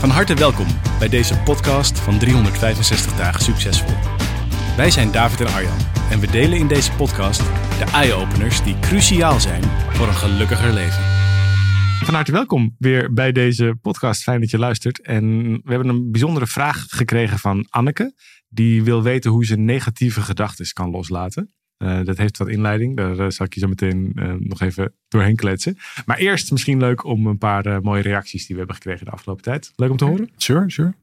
Van harte welkom bij deze podcast van 365 dagen succesvol. Wij zijn David en Arjan en we delen in deze podcast de eye-openers die cruciaal zijn voor een gelukkiger leven. Van harte welkom weer bij deze podcast. Fijn dat je luistert. En we hebben een bijzondere vraag gekregen van Anneke. Die wil weten hoe ze negatieve gedachten kan loslaten. Uh, dat heeft wat inleiding. Daar uh, zal ik je zo meteen uh, nog even doorheen kletsen. Maar eerst misschien leuk om een paar mooie reacties die we hebben gekregen de afgelopen tijd. Leuk om te horen? Sure, sure.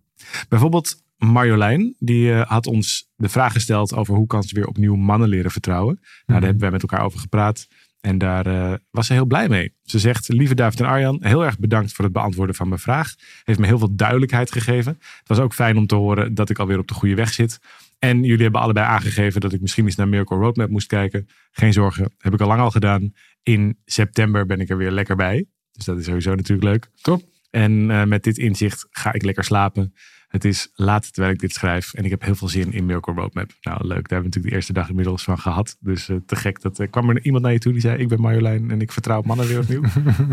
Bijvoorbeeld Marjolein, die had ons de vraag gesteld over hoe kan ze weer opnieuw mannen leren vertrouwen. Nou, daar Mhm. hebben wij met elkaar over gepraat. En daar was ze heel blij mee. Ze zegt, lieve David en Arjan, heel erg bedankt voor het beantwoorden van mijn vraag. Heeft me heel veel duidelijkheid gegeven. Het was ook fijn om te horen dat ik alweer op de goede weg zit. En jullie hebben allebei aangegeven dat ik misschien eens naar Miracle Roadmap moest kijken. Geen zorgen, heb ik al lang al gedaan. In september ben ik er weer lekker bij. Dus dat is sowieso natuurlijk leuk. Top. En uh, met dit inzicht ga ik lekker slapen. Het is laat terwijl ik dit schrijf. En ik heb heel veel zin in Miracle Roadmap. Nou, leuk. Daar hebben we natuurlijk de eerste dag inmiddels van gehad. Dus uh, te gek. Dat uh, kwam er iemand naar je toe die zei: Ik ben Marjolein en ik vertrouw mannen weer opnieuw.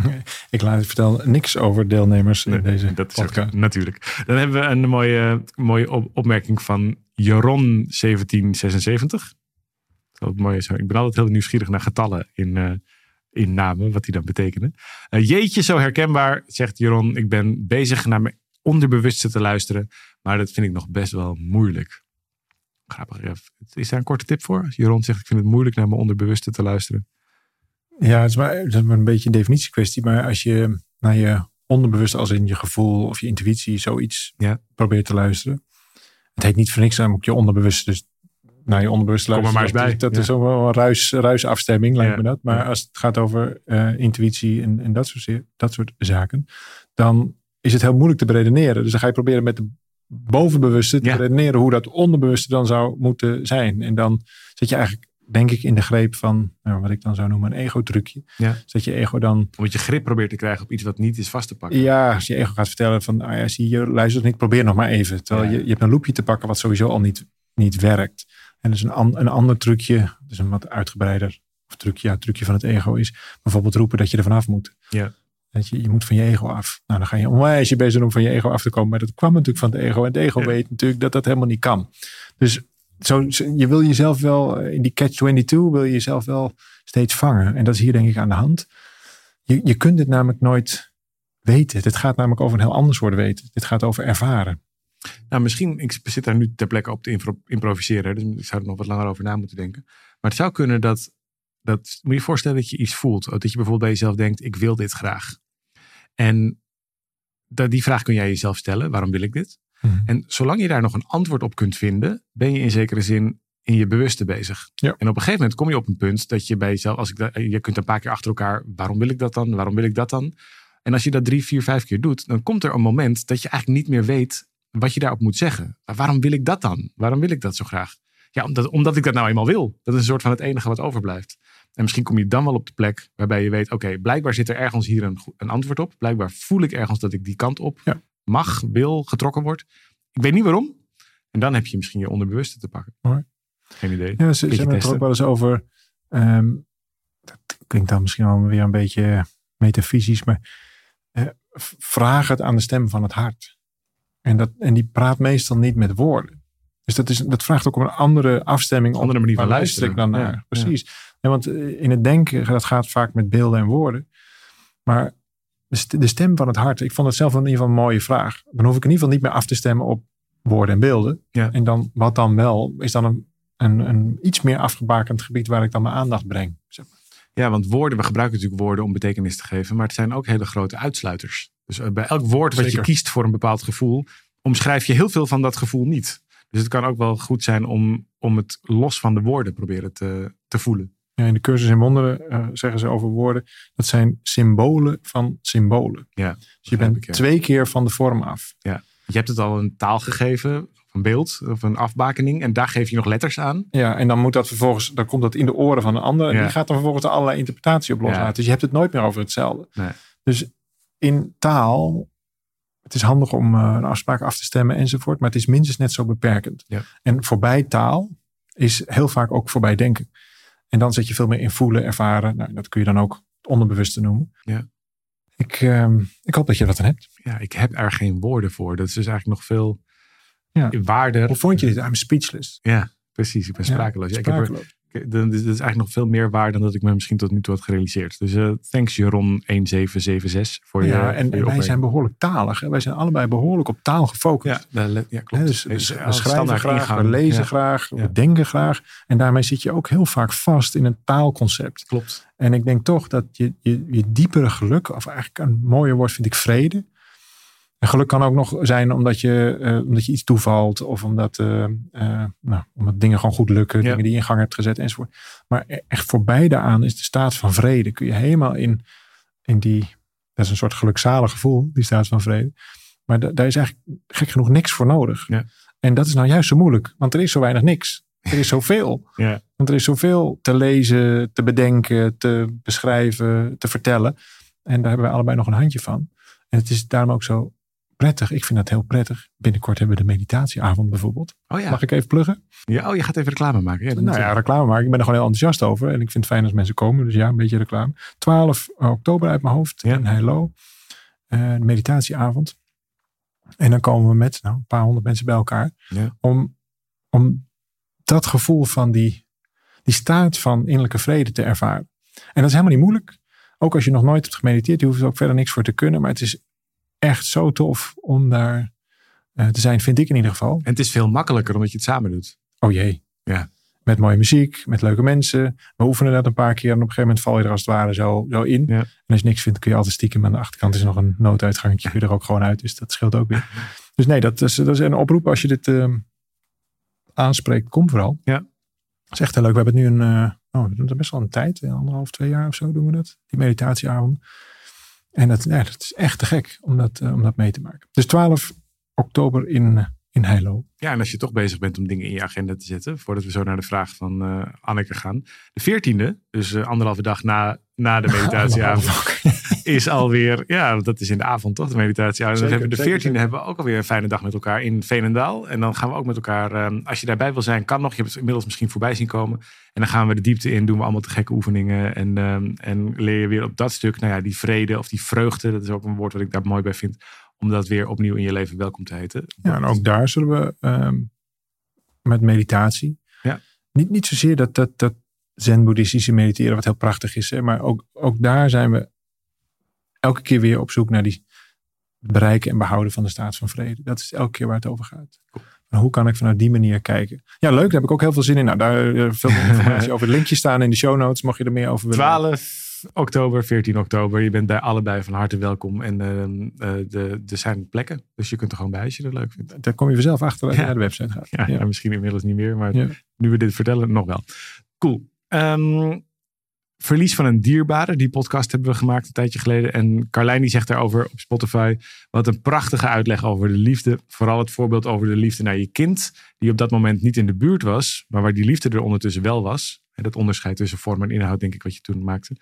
ik laat vertel niks over deelnemers nee, in deze dat is podcast. Ook, natuurlijk. Dan hebben we een mooie, mooie op opmerking van Jeron 1776. Dat mooi is. Ik ben altijd heel nieuwsgierig naar getallen in, uh, in namen, wat die dan betekenen. Uh, jeetje, zo herkenbaar, zegt Jeron. Ik ben bezig naar mijn onderbewuste te luisteren, maar dat vind ik nog best wel moeilijk. Grappig. Is daar een korte tip voor? Jeron zegt, ik vind het moeilijk naar mijn onderbewuste te luisteren. Ja, het is maar, het is maar een beetje een definitiekwestie. Maar als je naar je onderbewuste, als in je gevoel of je intuïtie, zoiets ja. probeert te luisteren. Het heet niet voor niks, dan moet je onderbewuste dus naar je onderbewuste Kom luisteren. maar eens bij. dat ja. is ook wel een ruis, ruisafstemming, lijkt ja. me dat. Maar ja. als het gaat over uh, intuïtie en, en dat, soort, dat soort zaken, dan is het heel moeilijk te beredeneren. Dus dan ga je proberen met de bovenbewuste te redeneren hoe dat onderbewuste dan zou moeten zijn. En dan zit je eigenlijk, denk ik, in de greep van nou, wat ik dan zou noemen een ego-trucje. Ja. Dus dat je ego dan... Omdat je grip probeert te krijgen op iets wat niet is vast te pakken. Ja, als je ego gaat vertellen van, ah ja, zie je, luister niet, probeer nog maar even. Terwijl Ja. je, je hebt een loopje te pakken wat sowieso al niet, niet werkt. En dus een, an, een ander trucje, dus een wat uitgebreider of trucje, ja, trucje van het ego is bijvoorbeeld roepen dat je er vanaf moet. Ja. Dat je, je moet van je ego af. Nou, dan ga je onwijs je bezig doen om van je ego af te komen. Maar dat kwam natuurlijk van het ego. En het ego Ja. weet natuurlijk dat dat helemaal niet kan. Dus zo, je wil jezelf wel, eh, in die catch-22 wil je jezelf wel steeds vangen. En dat is hier denk ik aan de hand. Je, je kunt dit namelijk nooit weten. Dit gaat namelijk over een heel ander soort weten. Dit gaat over ervaren. Nou, misschien, ik zit daar nu ter plekke op te impro- improviseren. Dus ik zou er nog wat langer over na moeten denken. Maar het zou kunnen dat, dat moet je je voorstellen dat je iets voelt. Dat je bijvoorbeeld bij jezelf denkt, ik wil dit graag. En dat, die vraag kun jij jezelf stellen, waarom wil ik dit? En zolang je daar nog een antwoord op kunt vinden, ben je in zekere zin in je bewuste bezig. Ja. En op een gegeven moment kom je op een punt dat je bij jezelf, als ik dat, je kunt een paar keer achter elkaar, waarom wil ik dat dan? Waarom wil ik dat dan? En als je dat drie, vier, vijf keer doet, dan komt er een moment dat je eigenlijk niet meer weet wat je daarop moet zeggen. Maar waarom wil ik dat dan? Waarom wil ik dat zo graag? Ja, omdat, omdat ik dat nou eenmaal wil. Dat is een soort van het enige wat overblijft. En misschien kom je dan wel op de plek waarbij je weet, oké, blijkbaar zit er ergens hier een, een antwoord op. Blijkbaar voel ik ergens dat ik die kant op Ja. Mag, wil, getrokken word. Ik weet niet waarom. En dan heb je misschien je onderbewuste te pakken. Mooi. Geen idee. Ja, ze, ze hebben het er ook wel eens over. ehm, dat klinkt dan misschien wel weer een beetje metafysisch, maar eh, vraag het aan de stem van het hart. En, dat, en die praat meestal niet met woorden. Dus dat, is, dat vraagt ook om een andere afstemming. op Andere manier van waar luister ik dan luisteren. naar. Ja, Precies. Ja, want eh, in het denken, dat gaat vaak met beelden en woorden. Maar de st- de stem van het hart, ik vond het zelf in ieder geval een mooie vraag. Dan hoef ik in ieder geval niet meer af te stemmen op woorden en beelden. Ja. En dan, wat dan wel, is dan een, een, een iets meer afgebakend gebied waar ik dan mijn aandacht breng. zeg maar. Ja, want woorden, we gebruiken natuurlijk woorden om betekenis te geven, maar het zijn ook hele grote uitsluiters. Dus eh, bij elk woord wat je kiest voor een bepaald gevoel, omschrijf je heel veel van dat gevoel niet. Dus het kan ook wel goed zijn om, om het los van de woorden proberen te, te voelen. Ja, in de cursus in wonderen eh, zeggen ze over woorden. Dat zijn symbolen van symbolen. Ja, Dus je bent ik, ja. twee keer van de vorm af. Je hebt het al een taal gegeven, een beeld, of een afbakening. En daar geef je nog letters aan. Ja, en dan moet dat vervolgens, dan komt dat in de oren van een ander. En Ja. die gaat dan vervolgens er allerlei interpretatie op loslaten. Ja. Dus je hebt het nooit meer over hetzelfde. Nee. Dus in taal, het is handig om eh, een afspraak af te stemmen enzovoort. Maar het is minstens net zo beperkend. Ja. En voorbij taal is heel vaak ook voorbij denken. En dan zit je veel meer in voelen, ervaren. Nou, dat kun je dan ook onderbewuste noemen. Ja. Ik, ehm, ik hoop dat je dat aan hebt. Ja, ik heb er geen woorden voor. Dat is dus eigenlijk nog veel Ja. waarder. Hoe vond je dit? I'm speechless. Ja, precies. Ik ben Ja, sprakeloos. Ja, ik heb er, Dat is eigenlijk nog veel meer waar dan dat ik me misschien tot nu toe had gerealiseerd. Dus eh, thanks Jeroen 1776 voor je, Ja, voor en, je en wij zijn behoorlijk talig. Hè? Wij zijn allebei behoorlijk op taal gefocust. Ja, ja klopt. Dus, we schrijven graag, we lezen Ja, graag, Ja. we denken graag. En daarmee zit je ook heel vaak vast in een taalconcept. Klopt. En ik denk toch dat je, je, je diepere geluk, of eigenlijk een mooier woord vind ik vrede. En geluk kan ook nog zijn omdat je, eh, omdat je iets toevalt. Of omdat, eh, eh, nou, omdat dingen gewoon goed lukken. Ja. Dingen die je in gang hebt gezet enzovoort. Maar e- echt voorbij daaraan is de staat van vrede. Kun je helemaal in, in die, dat is een soort gelukzalig gevoel, die staat van vrede. Maar da- daar is eigenlijk gek genoeg niks voor nodig. Ja. En dat is nou juist zo moeilijk. Want er is zo weinig niks. Er is zoveel. Ja. Want er is zoveel te lezen, te bedenken, te beschrijven, te vertellen. En daar hebben we allebei nog een handje van. En het is daarom ook zo prettig. Ik vind dat heel prettig. Binnenkort hebben we de meditatieavond bijvoorbeeld. Oh ja. Mag ik even pluggen? ja. Oh, je gaat even reclame maken. Ja, nou ja, reclame maken. Ik ben er gewoon heel enthousiast over. En ik vind het fijn als mensen komen. Dus ja, een beetje reclame. 12 oktober uit mijn hoofd Ja. in Heilo. Eh, meditatieavond. En dan komen we met nou, een paar honderd mensen bij elkaar. Ja. Om, om dat gevoel van die, die staat van innerlijke vrede te ervaren. En dat is helemaal niet moeilijk. Ook als je nog nooit hebt gemediteerd. Je hoeft er ook verder niks voor te kunnen. Maar het is echt zo tof om daar eh, te zijn. Vind ik in ieder geval. En het is veel makkelijker omdat je het samen doet. Oh jee. Ja. Met mooie muziek, met leuke mensen. We oefenen dat een paar keer en op een gegeven moment val je er als het ware zo, zo in. Ja. En als je niks vindt, kun je altijd stiekem aan de achterkant is nog een nooduitgangetje. Kun je er ook gewoon uit, dus dat scheelt ook weer. Dus nee, dat is, dat is een oproep als je dit ehm, aanspreekt. Kom vooral. Ja. Dat is echt heel leuk. We hebben het nu een, eh, oh, we doen het best wel een tijd. eh, Anderhalf, twee jaar of zo doen we dat. Die meditatieavond. En dat, ja, dat is echt te gek om dat, eh, om dat mee te maken. Dus 12 oktober in, eh, in Heilo. Ja, en als je toch bezig bent om dingen in je agenda te zetten, voordat we zo naar de vraag van eh, Anneke gaan. De 14e, dus eh, anderhalve dag na, na de meditatieavond, is alweer, ja, dat is in de avond toch, de meditatieavond. Dan Zeker, hebben we de zeker, 14e zeker. hebben we ook alweer een fijne dag met elkaar in Veenendaal. En dan gaan we ook met elkaar, eh, als je daarbij wil zijn, kan nog. Je hebt het inmiddels misschien voorbij zien komen. En dan gaan we de diepte in, doen we allemaal te gekke oefeningen. En, eh, en leer je weer op dat stuk, nou ja, die vrede of die vreugde. Dat is ook een woord wat ik daar mooi bij vind. Om dat weer opnieuw in je leven welkom te heten. Ja, en ook daar zullen we ehm, met meditatie. Ja. Niet, niet zozeer dat, dat, dat zen-boeddhistische mediteren, wat heel prachtig is. Hè, maar ook, ook daar zijn we elke keer weer op zoek naar die bereiken en behouden van de staat van vrede. Dat is elke keer waar het over gaat. Maar hoe kan ik vanuit die manier kijken? Ja, leuk. Daar heb ik ook heel veel zin in. Nou, daar eh, veel meer informatie over. Het linkje staan in de show notes. Mocht je er meer over willen. 12 oktober, 14 oktober. Je bent bij allebei van harte welkom. En ehm, eh, de, er zijn plekken. Dus je kunt er gewoon bij als je dat leuk vindt. Daar kom je vanzelf achter als je Ja. naar de website gaat. Ja, ja, misschien inmiddels niet meer. Maar nu we dit vertellen, nog wel. Cool. Ehm, Verlies van een dierbare. Die podcast hebben we gemaakt een tijdje geleden. En Carlijn die zegt daarover op Spotify. Wat een prachtige uitleg over de liefde. Vooral het voorbeeld over de liefde naar je kind. Die op dat moment niet in de buurt was. Maar waar die liefde er ondertussen wel was. En dat onderscheid tussen vorm en inhoud denk ik wat je toen maakte.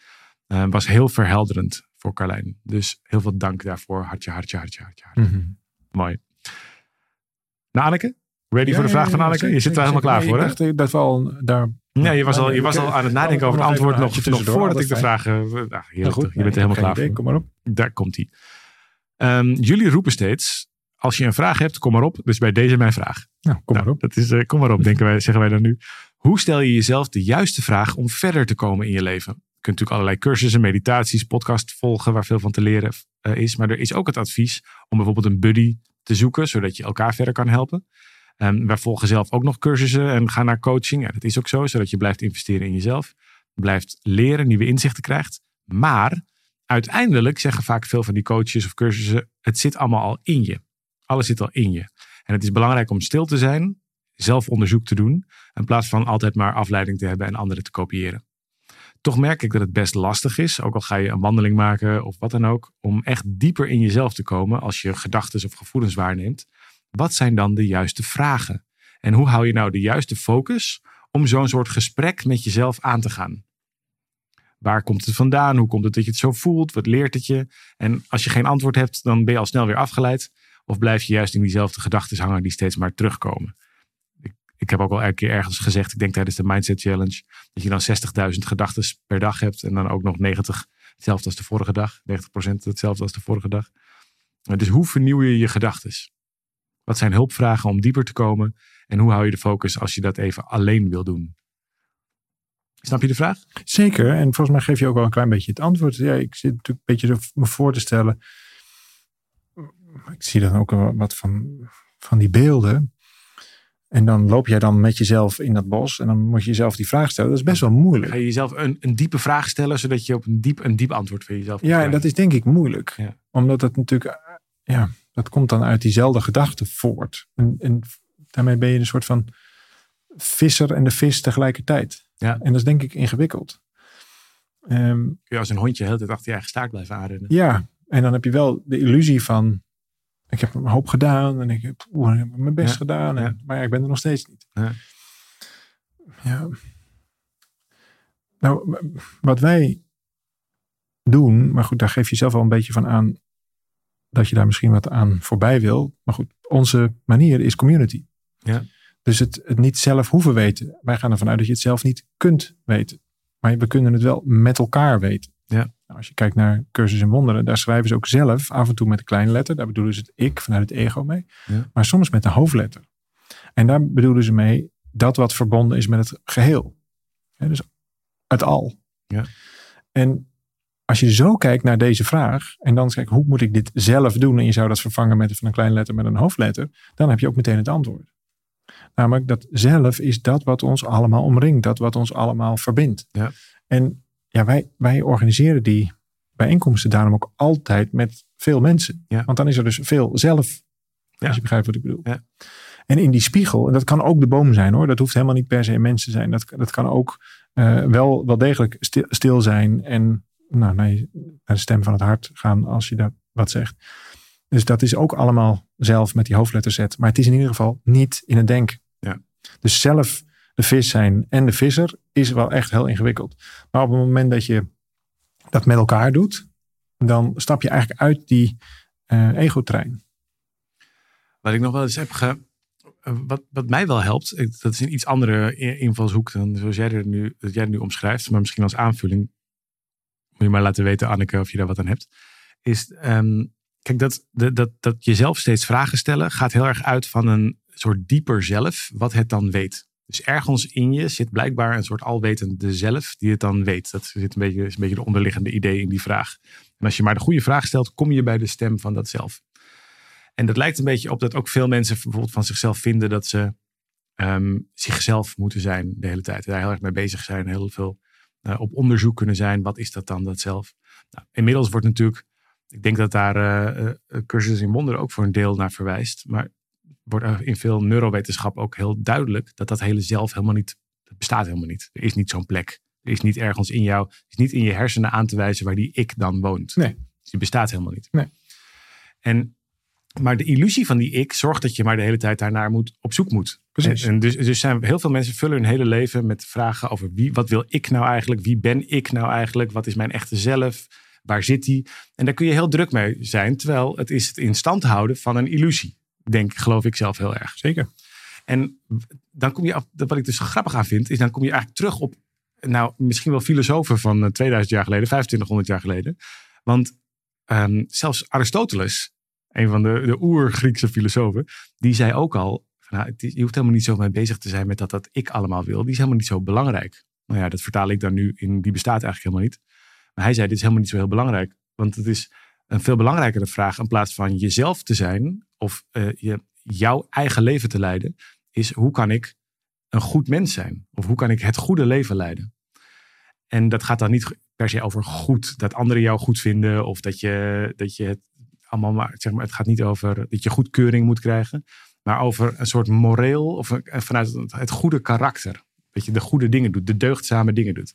Eh, was heel verhelderend voor Carlijn. Dus heel veel dank daarvoor. Hartje, hartje, hartje, hartje. hartje. Mhm. Mooi. Nou Anneke? Ready voor de vraag ja, van Anneke? zeker, je zit er helemaal klaar voor, Nee, hè? Ik dacht dat we al daar... Ja, je was al, je was al aan het nadenken over het antwoord nog, voordat ik de vragen... Nou, Heel heerlijk, goed. je bent er Nee, helemaal klaar idee, voor. Kom maar op. Daar komt hij. Ehm, jullie roepen steeds, als je een vraag hebt, kom maar op. Dus bij deze mijn vraag. Nou, kom maar Nou, op. Dat is, eh, kom maar op, denken wij, zeggen wij dan nu. Hoe stel je jezelf de juiste vraag om verder te komen in je leven? Kunt natuurlijk allerlei cursussen, meditaties, podcasts volgen waar veel van te leren eh, is. Maar er is ook het advies om bijvoorbeeld een buddy te zoeken, zodat je elkaar verder kan helpen. Ehm, wij volgen zelf ook nog cursussen en gaan naar coaching. Ja, dat is ook zo, zodat je blijft investeren in jezelf. Blijft leren, nieuwe inzichten krijgt. Maar uiteindelijk zeggen vaak veel van die coaches of cursussen, het zit allemaal al in je. Alles zit al in je. En het is belangrijk om stil te zijn, zelf onderzoek te doen, in plaats van altijd maar afleiding te hebben en anderen te kopiëren. Toch merk ik dat het best lastig is, ook al ga je een wandeling maken of wat dan ook, om echt dieper in jezelf te komen als je gedachten of gevoelens waarneemt. Wat zijn dan de juiste vragen? En hoe hou je nou de juiste focus om zo'n soort gesprek met jezelf aan te gaan? Waar komt het vandaan? Hoe komt het dat je het zo voelt? Wat leert het je? En als je geen antwoord hebt, dan ben je al snel weer afgeleid. Of blijf je juist in diezelfde gedachten hangen die steeds maar terugkomen? Ik, heb ook al een keer ergens gezegd, ik denk tijdens de Mindset Challenge, dat je dan 60.000 gedachten per dag hebt. En dan ook nog 90 hetzelfde als de vorige dag. 90% hetzelfde als de vorige dag. Dus hoe vernieuw je je gedachten? Wat zijn hulpvragen om dieper te komen? En hoe hou je de focus als je dat even alleen wil doen? Snap je de vraag? Zeker. En volgens mij geef je ook wel een klein beetje het antwoord. Ja, ik zit natuurlijk een beetje me voor te stellen. Ik zie dan ook wat van, van die beelden. En dan loop jij dan met jezelf in dat bos. En dan moet je jezelf die vraag stellen. Dat is best wel moeilijk. Ga je jezelf een, een diepe vraag stellen. Zodat je op een diep, een diep antwoord voor jezelf Ja, dat is denk ik moeilijk. Ja. Omdat het natuurlijk. Ja, dat komt dan uit diezelfde gedachte voort. En, en daarmee ben je een soort van visser en de vis tegelijkertijd. Ja. En dat is denk ik ingewikkeld. Ehm, Kun je als een hondje de hele tijd achter je eigen staart blijven aanrennen. ja, en dan heb je wel de illusie van... Ik heb een hoop gedaan en ik heb, oeh, ik heb mijn best Ja, gedaan. En, ja. Maar ja, ik ben er nog steeds niet. Ja. Ja. Nou, wat wij doen, maar goed, daar geef je zelf wel een beetje van aan dat je daar misschien wat aan voorbij wil. Maar goed, onze manier is community. Ja. Dus het, het niet zelf hoeven weten. Wij gaan ervan uit dat je het zelf niet kunt weten. Maar we kunnen het wel met elkaar weten. Ja. Nou, als je kijkt naar Cursus in Wonderen, daar schrijven ze ook zelf af en toe met een kleine letter. Daar bedoelen ze het ik vanuit het ego mee. Ja. Maar soms met een hoofdletter. En daar bedoelen ze mee dat wat verbonden is met het geheel. Dus het al. Ja. En als je zo kijkt naar deze vraag en dan kijkt hoe moet ik dit zelf doen en je zou dat vervangen met van een kleine letter met een hoofdletter, dan heb je ook meteen het antwoord. Namelijk dat zelf is dat wat ons allemaal omringt, dat wat ons allemaal verbindt. Ja. En ja, wij, wij organiseren die bijeenkomsten daarom ook altijd met veel mensen. Ja. Want dan is er dus veel zelf, Ja. als je begrijpt wat ik bedoel. Ja. En in die spiegel, en dat kan ook de boom zijn hoor, dat hoeft helemaal niet per se mensen te zijn. Dat, dat kan ook eh, wel, wel degelijk stil, stil zijn en nou, naar, je- naar de stem van het hart gaan als je dat wat zegt. Dus dat is ook allemaal zelf met die hoofdletter Z. Maar het is in ieder geval niet in het denken. Ja. Dus zelf de vis zijn en de visser is wel echt heel ingewikkeld. Maar op het moment dat je dat met elkaar doet, dan stap je eigenlijk uit die eh ego-trein. Wat ik nog wel eens heb ge... eh, Wat, wat mij wel helpt, dat is een iets andere invalshoek dan zoals jij er nu, dat jij nu omschrijft, maar misschien als aanvulling. Moet je maar laten weten, Anneke, of je daar wat aan hebt. Is, ehm, kijk, dat, dat, dat, dat jezelf steeds vragen stellen gaat heel erg uit van een soort dieper zelf, wat het dan weet. Dus ergens in je zit blijkbaar een soort alwetende zelf die het dan weet. Dat zit een beetje, is een beetje de onderliggende idee in die vraag. En als je maar de goede vraag stelt, kom je bij de stem van dat zelf. En dat lijkt een beetje op dat ook veel mensen bijvoorbeeld van zichzelf vinden dat ze ehm, zichzelf moeten zijn de hele tijd. Daar heel erg mee bezig zijn, heel veel eh, op onderzoek kunnen zijn. Wat is dat dan, dat zelf? Nou, inmiddels wordt natuurlijk, ik denk dat daar eh, cursus in wonderen ook voor een deel naar verwijst. Maar wordt in veel neurowetenschap ook heel duidelijk dat dat hele zelf helemaal niet, dat bestaat helemaal niet. Er is niet zo'n plek. Er is niet ergens in jou, is niet in je hersenen aan te wijzen waar die ik dan woont. Nee. Dus die bestaat helemaal niet. Nee. En, maar de illusie van die ik zorgt dat je maar de hele tijd daarnaar moet, op zoek moet. Precies. En, en dus, dus zijn heel veel mensen vullen hun hele leven met vragen over wie, wat wil ik nou eigenlijk? Wie ben ik nou eigenlijk? Wat is mijn echte zelf? Waar zit die? En daar kun je heel druk mee zijn. Terwijl het is het in stand houden van een illusie. Denk, geloof ik zelf heel erg. Zeker. En dan kom je, af, wat ik dus grappig aan vind, is dan kom je eigenlijk terug op, nou, misschien wel filosofen van eh, 2000 jaar geleden, 2500 jaar geleden. Want ehm, zelfs Aristoteles, een van de, de oer-Griekse filosofen, die zei ook al, van, nou, het is- je hoeft helemaal niet zo mee bezig te zijn met dat dat ik allemaal wil. Die is helemaal niet zo belangrijk. Nou ja, dat vertaal ik dan nu in, die bestaat eigenlijk helemaal niet. Maar hij zei, dit is helemaal niet zo heel belangrijk. Want het is een veel belangrijkere vraag in plaats van jezelf te zijn of eh, je, jouw eigen leven te leiden, is hoe kan ik een goed mens zijn? Of hoe kan ik het goede leven leiden? En dat gaat dan niet per se over goed, dat anderen jou goed vinden of dat je, dat je het allemaal maar, zeg maar, het gaat niet over dat je goedkeuring moet krijgen, maar over een soort moreel of een- vanuit het goede karakter. Dat je de goede dingen doet, de deugdzame dingen doet.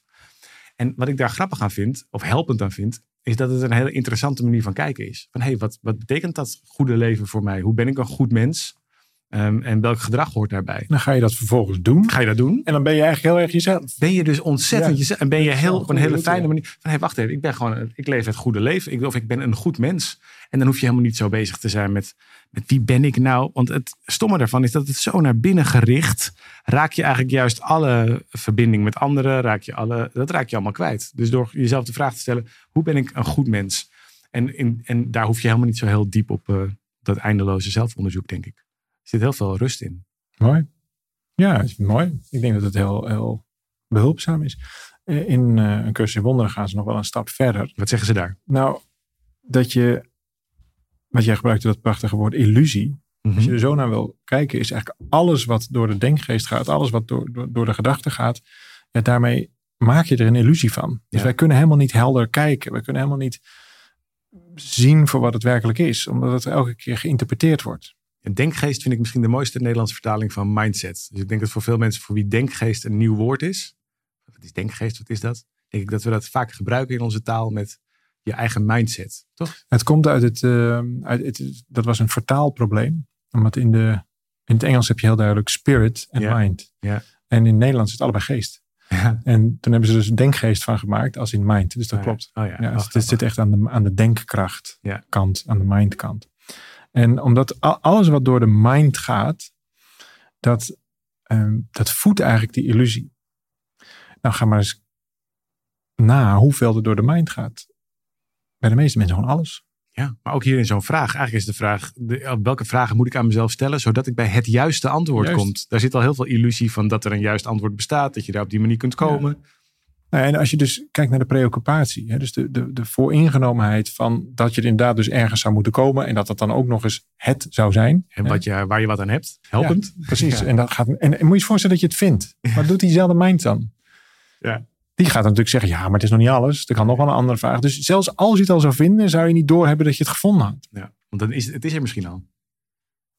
En wat ik daar grappig aan vind, of helpend aan vind, is dat het een hele interessante manier van kijken is. Van hé, hey, wat, wat betekent dat goede leven voor mij? Hoe ben ik een goed mens? Um, en welk gedrag hoort daarbij? Dan ga je dat vervolgens doen. Ga je dat doen? En dan ben je eigenlijk heel erg jezelf. Ben je dus ontzettend ja. jezelf. En ben je heel, op een hele fijne manier. Van hé, hey, wacht even. Ik ben gewoon, ik leef het goede leven. Ik, of ik ben een goed mens. En dan hoef je helemaal niet zo bezig te zijn met, met wie ben ik nou? Want het stomme daarvan is dat het zo naar binnen gericht. Raak je eigenlijk juist alle verbinding met anderen. Raak je alle, dat raak je allemaal kwijt. Dus door jezelf de vraag te stellen. Hoe ben ik een goed mens? En, in, en daar hoef je helemaal niet zo heel diep op uh, dat eindeloze zelfonderzoek, denk ik zit heel veel rust in. Mooi. Ja, is mooi. Ik denk dat het heel, heel behulpzaam is. Eh, in uh, een cursus in wonderen gaan ze nog wel een stap verder. Wat zeggen ze daar? Nou, dat je, wat jij gebruikte dat prachtige woord illusie. Als je Mhm. er zo naar wil kijken, is eigenlijk alles wat door de denkgeest gaat, alles wat door, door, door de gedachte gaat, ja, daarmee maak je er een illusie van. Dus Ja. wij kunnen helemaal niet helder kijken. We kunnen helemaal niet zien voor wat het werkelijk is, omdat het elke keer geïnterpreteerd wordt. En denkgeest vind ik misschien de mooiste Nederlandse vertaling van mindset. Dus ik denk dat voor veel mensen voor wie denkgeest een nieuw woord is. Wat is denkgeest? Wat is dat? Denk ik dat we dat vaak gebruiken in onze taal met je eigen mindset. Toch? Het komt uit het, eh, uit het, dat was een vertaalprobleem. Omdat in, de, in het Engels heb je heel duidelijk spirit en Ja. mind. Ja. En in het Nederlands is het allebei geest. Ja. En toen hebben ze dus een denkgeest van gemaakt als in mind. Dus dat ja. klopt. Oh ja, Ja, oh, dus het zit echt aan de, aan de denkkracht Ja. kant, aan de mind kant. En omdat al- alles wat door de mind gaat, dat, ehm, dat voedt eigenlijk die illusie. Nou, ga maar eens na hoeveel er door de mind gaat. Bij de meeste mensen gewoon alles. Ja, maar ook hier in zo'n vraag. Eigenlijk is de vraag, de, welke vragen moet ik aan mezelf stellen, zodat ik bij het juiste antwoord Juist. kom. Daar zit al heel veel illusie van dat er een juist antwoord bestaat, dat je daar op die manier kunt komen. Nou, en als je dus kijkt naar de preoccupatie, hè, dus de, de, de vooringenomenheid van dat je er inderdaad dus ergens zou moeten komen en dat dat dan ook nog eens het zou zijn. En hè. wat je, waar je wat aan hebt, helpend. Precies. Ja. En, dat gaat, en, en moet je je voorstellen dat je het vindt. Wat doet diezelfde mind dan? Ja. Die gaat dan natuurlijk zeggen, ja, maar het is nog niet alles. Er kan nog wel een andere vraag. Dus zelfs als je het al zou vinden, zou je niet doorhebben dat je het gevonden had. Ja, want dan is, het is er misschien al.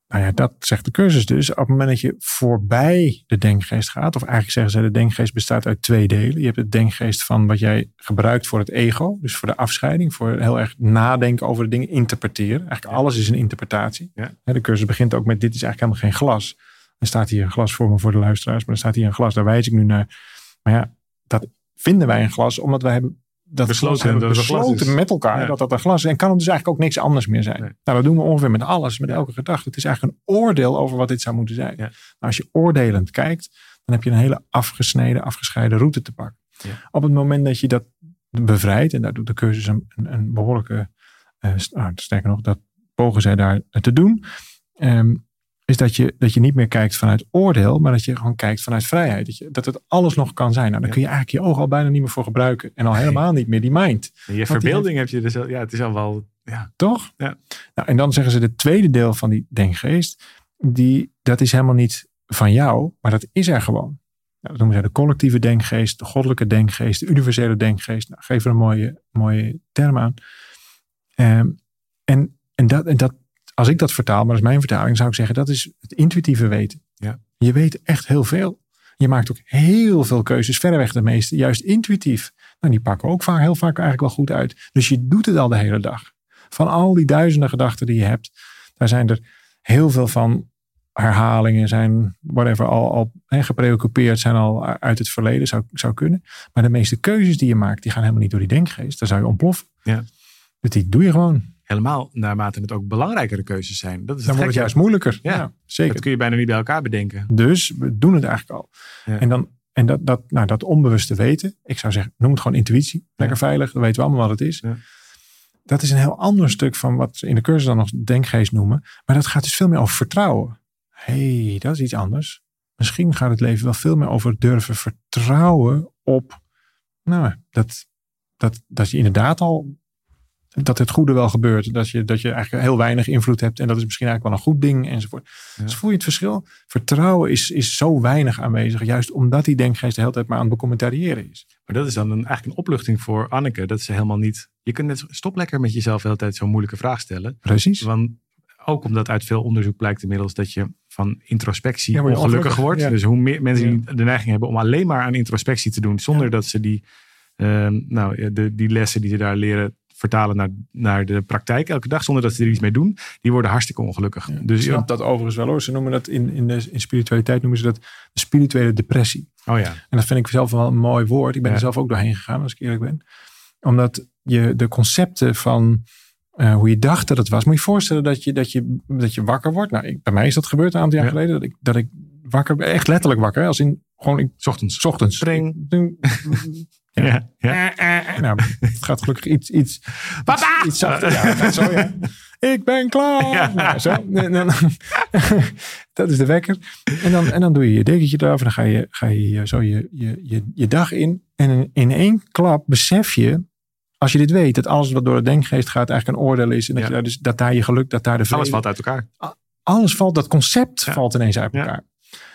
Nou ja, dat zegt de cursus dus. Op het moment dat je voorbij de denkgeest gaat, of eigenlijk zeggen ze, de denkgeest bestaat uit twee delen. Je hebt de denkgeest van wat jij gebruikt voor het ego, dus voor de afscheiding, voor heel erg nadenken over de dingen, interpreteren. Eigenlijk alles is een interpretatie. Ja. De cursus begint ook met, dit is eigenlijk helemaal geen glas. Er staat hier een glas voor me voor de luisteraars, maar er staat hier een glas, daar wijs ik nu naar. Maar ja, dat vinden wij een glas, omdat wij hebben dat Besloten hebben dat besloten met elkaar Ja. dat dat een glas is. En kan het dus eigenlijk ook niks anders meer zijn. Nee. Nou, dat doen we ongeveer met alles, met elke gedachte. Het is eigenlijk een oordeel over wat dit zou moeten zijn. Ja. Nou, als je oordelend kijkt, dan heb je een hele afgesneden, afgescheiden route te pakken. Op het moment dat je dat bevrijdt, en daar doet de cursus een, een, een behoorlijke, eh, nou, sterker nog, dat pogen zij daar te doen, ehm, is dat je, dat je niet meer kijkt vanuit oordeel, maar dat je gewoon kijkt vanuit vrijheid. Dat, je, dat het alles nog kan zijn. Nou, daar Ja. kun je eigenlijk je ogen al bijna niet meer voor gebruiken. En al helemaal niet meer die mind. En je verbeelding heb je dus al, ja, het is al wel, ja. Toch? Ja. Nou, en dan zeggen ze, de tweede deel van die denkgeest, die, dat is helemaal niet van jou, maar dat is er gewoon. Nou, dat noemen zij de collectieve denkgeest, de goddelijke denkgeest, de universele denkgeest. Nou, geef er een mooie, mooie term aan. Ehm, en, en, dat, en dat, als ik dat vertaal, maar dat is mijn vertaling, zou ik zeggen, dat is het intuïtieve weten. Ja. Je weet echt heel veel. Je maakt ook heel veel keuzes, verreweg de meeste, juist intuïtief. Nou, die pakken ook vaak, heel vaak eigenlijk wel goed uit. Dus je doet het al de hele dag. Van al die duizenden gedachten die je hebt, daar zijn er heel veel van herhalingen, zijn whatever, al, al hè, gepreoccupeerd, zijn al uit het verleden, zou, zou kunnen. Maar de meeste keuzes die je maakt, die gaan helemaal niet door die denkgeest. Daar zou je ontploffen. Ja. Dus die doe je gewoon. Helemaal naarmate het ook belangrijkere keuzes zijn. Dat is Dan het wordt het juist moeilijker. Ja. Ja, zeker. Dat kun je bijna niet bij elkaar bedenken. Dus we doen het eigenlijk al. Ja. En, dan, en dat, dat, nou, dat onbewuste weten, ik zou zeggen, noem het gewoon intuïtie. Lekker veilig, dan weten we allemaal wat het is. Dat is een heel ander stuk van wat ze in de cursus dan nog denkgeest noemen. Maar dat gaat dus veel meer over vertrouwen. Hé, hey, dat is iets anders. Misschien gaat het leven wel veel meer over durven vertrouwen op, nou, dat, dat, dat je inderdaad al, dat het goede wel gebeurt. Dat je, dat je eigenlijk heel weinig invloed hebt en dat is misschien eigenlijk wel een goed ding enzovoort. Ja. Dus voel je het verschil? Vertrouwen is, is zo weinig aanwezig, juist omdat die denkgeest de hele tijd maar aan het becommentariëren is. Maar dat is dan een, eigenlijk een opluchting voor Anneke. Dat ze helemaal niet. Je kunt net stop lekker met jezelf de hele tijd zo'n moeilijke vraag stellen. Precies. Want ook omdat uit veel onderzoek blijkt inmiddels dat je van introspectie Ja, ongelukkig ongelukkig, wordt. ja. Dus hoe meer mensen die de neiging hebben om alleen maar aan introspectie te doen, zonder dat ze die Ehm, nou, ja, de, die lessen die ze daar leren vertalen naar, naar de praktijk elke dag, zonder dat ze er iets mee doen, die worden hartstikke ongelukkig. Ja, dus ik snap dat overigens wel hoor. Ze noemen dat in, in, de, in spiritualiteit noemen ze dat de spirituele depressie. oh ja, En dat vind ik zelf wel een mooi woord. Ik ben Ja. er zelf ook doorheen gegaan, als ik eerlijk ben. Omdat je de concepten van eh, hoe je dacht dat het was. Moet je je voorstellen dat je, dat je, dat je wakker wordt. Nou, ik, bij mij is dat gebeurd een aantal jaar Ja. geleden. Dat ik, dat ik wakker ben. Echt letterlijk wakker. Als in gewoon ik, 's ochtends. s ochtends. Spring. Ding. Ja, ja. Nou, het gaat gelukkig iets, iets, Papa! iets zachter. Ja, het gaat zo, ja. Ik ben klaar. Ja. Nou, zo. En dan- dat is de wekker. En dan, en dan doe je je dekentje eraf. En dan ga je, ga je zo je, je, je, je dag in. En in, één klap besef je, als je dit weet, dat alles wat door de denkgeest gaat eigenlijk een oordeel is. En dat, Ja. je daar dus, dat daar je geluk, dat daar de vrede, Alles valt uit elkaar. alles valt, dat concept Ja. valt ineens uit Ja.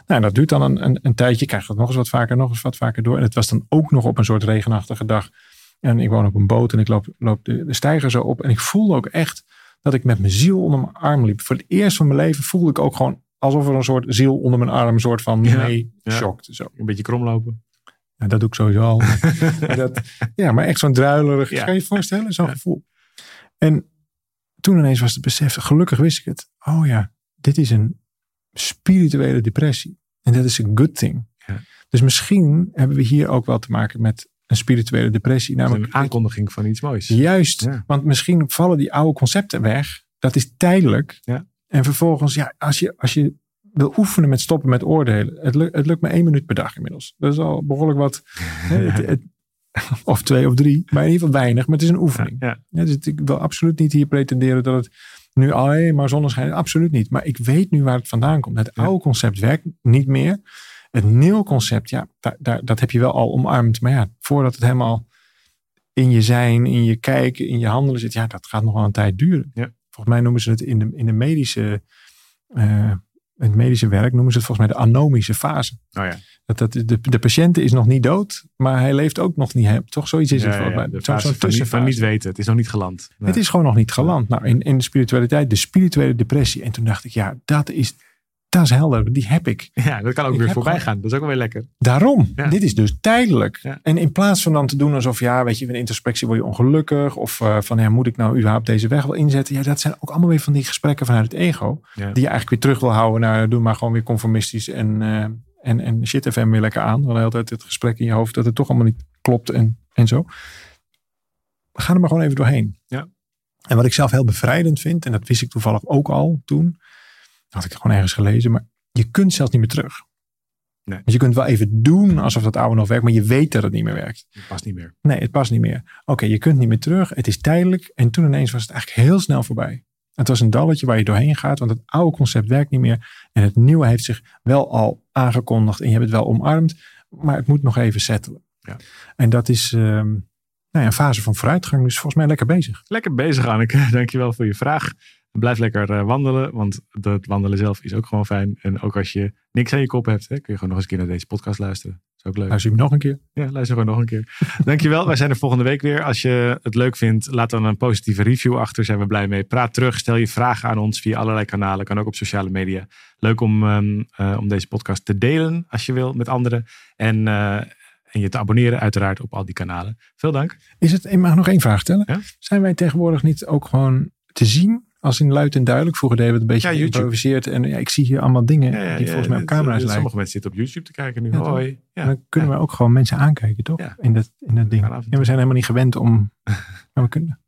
Nou, dat duurt dan een, een, een tijdje. Je krijgt dat nog eens wat vaker, nog eens wat vaker door. En het was dan ook nog op een soort regenachtige dag. En ik woon op een boot en ik loop, loop de, de steiger zo op. En ik voelde ook echt dat ik met mijn ziel onder mijn arm liep. Voor het eerst van mijn leven voelde ik ook gewoon alsof er een soort ziel onder mijn arm, een soort van mee Ja. shocked. Zo. Een beetje kromlopen. Ja, dat doe ik sowieso al. Dat, ja, maar echt zo'n druilerig, Ja. kan je je voorstellen? Zo'n gevoel. En toen ineens was het besef, gelukkig wist ik het. Oh ja, dit is een spirituele depressie. En dat is een good thing. Ja. Dus misschien hebben we hier ook wel te maken met een spirituele depressie. Namelijk een aankondiging van iets moois. Juist, Ja. want misschien vallen die oude concepten weg. Dat is tijdelijk. Ja. En vervolgens, ja, als je, als je wil oefenen met stoppen met oordelen. Het, lukt, het lukt me één minuut per dag inmiddels. Dat is al behoorlijk wat. het- het- of twee of drie, maar in ieder geval weinig. Maar het is een oefening. Ja, Ja, dus ik wil absoluut niet hier pretenderen dat het nu alleen maar zonneschijn. Absoluut niet. Maar ik weet nu waar het vandaan komt. Het oude concept werkt niet meer. Het nieuwe concept, ja, daar, daar, dat heb je wel al omarmd. Maar ja, voordat het helemaal in je zijn, in je kijken, in je handelen zit, ja, dat gaat nog wel een tijd duren. Ja. Volgens mij noemen ze het in de, in de medische, eh, in het medische werk noemen ze het volgens mij de anomische fase. oh ja. Dat, dat, de, de patiënt is nog niet dood, maar hij leeft ook nog niet. Toch zoiets is het ja, ja. Zo'n fase zo'n van, niet, weten. Het is nog niet geland. Nee. Het is gewoon nog niet geland. Nou, in, in de spiritualiteit, de spirituele depressie. En toen dacht ik, ja, dat is, dat is helder. Die heb ik. Ja, dat kan ook Ik weer voorbij gewoon- gaan. Dat is ook wel weer lekker. Daarom. Ja. Dit is dus tijdelijk. Ja. En in plaats van dan te doen alsof, ja, weet je, in introspectie word je ongelukkig. Of eh, van, ja, moet ik nou überhaupt deze weg wel inzetten? Ja, dat zijn ook allemaal weer van die gesprekken vanuit het ego. Ja. Die je eigenlijk weer terug wil houden naar, doe maar gewoon weer conformistisch. En, eh, en, en shit FM weer lekker aan. Dan altijd het gesprek in je hoofd dat het toch allemaal niet klopt en, en zo. Ga er maar gewoon even doorheen. Ja. En wat ik zelf heel bevrijdend vind, en dat wist ik toevallig ook al toen. Had ik gewoon ergens gelezen, maar je kunt zelfs niet meer terug. Nee. Dus je kunt wel even doen alsof dat oude nog werkt, maar je weet dat het niet meer werkt. Dat past niet meer. Nee, het past niet meer. Oké, je kunt niet meer terug. Het is tijdelijk. En toen ineens was het eigenlijk heel snel voorbij. Het was een dalletje waar je doorheen gaat, want het oude concept werkt niet meer. En het nieuwe heeft zich wel al aangekondigd en je hebt het wel omarmd, maar het moet nog even settelen. Ja. En dat is ehm, nou ja, een fase van vooruitgang, dus volgens mij lekker bezig. Lekker bezig, Anneke. Dankjewel voor je vraag. Blijf lekker eh, wandelen, want dat wandelen zelf is ook gewoon fijn. En ook als je niks aan je kop hebt, hè, kun je gewoon nog eens een keer naar deze podcast luisteren. Dat is ook leuk. Luister je hem nog een keer? Ja, luister gewoon nog een keer. Dankjewel. Wij zijn er volgende week weer. Als je het leuk vindt, laat dan een positieve review achter. Zijn we blij mee. Praat terug. Stel je vragen aan ons via allerlei kanalen. Kan ook op sociale media. Leuk om, ehm, eh, om deze podcast te delen als je wil met anderen. En, eh, en je te abonneren uiteraard op al die kanalen. Veel dank. Is het, ik mag nog één vraag stellen. Ja? Zijn wij tegenwoordig niet ook gewoon te zien als in luid en duidelijk? Vroeger deden we het een beetje Ja, geïmproviseerd. En ja, ik zie hier allemaal dingen Ja, die volgens mij op camera's lijken. Sommige mensen zitten op YouTube te kijken nu. Ja? Hoi. Dan kunnen we ook gewoon mensen aankijken, toch? In, dat, in dat ding. En we zijn helemaal niet gewend om. Maar we kunnen.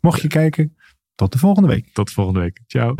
Mocht je kijken, tot de volgende week. Tot volgende week. Ciao.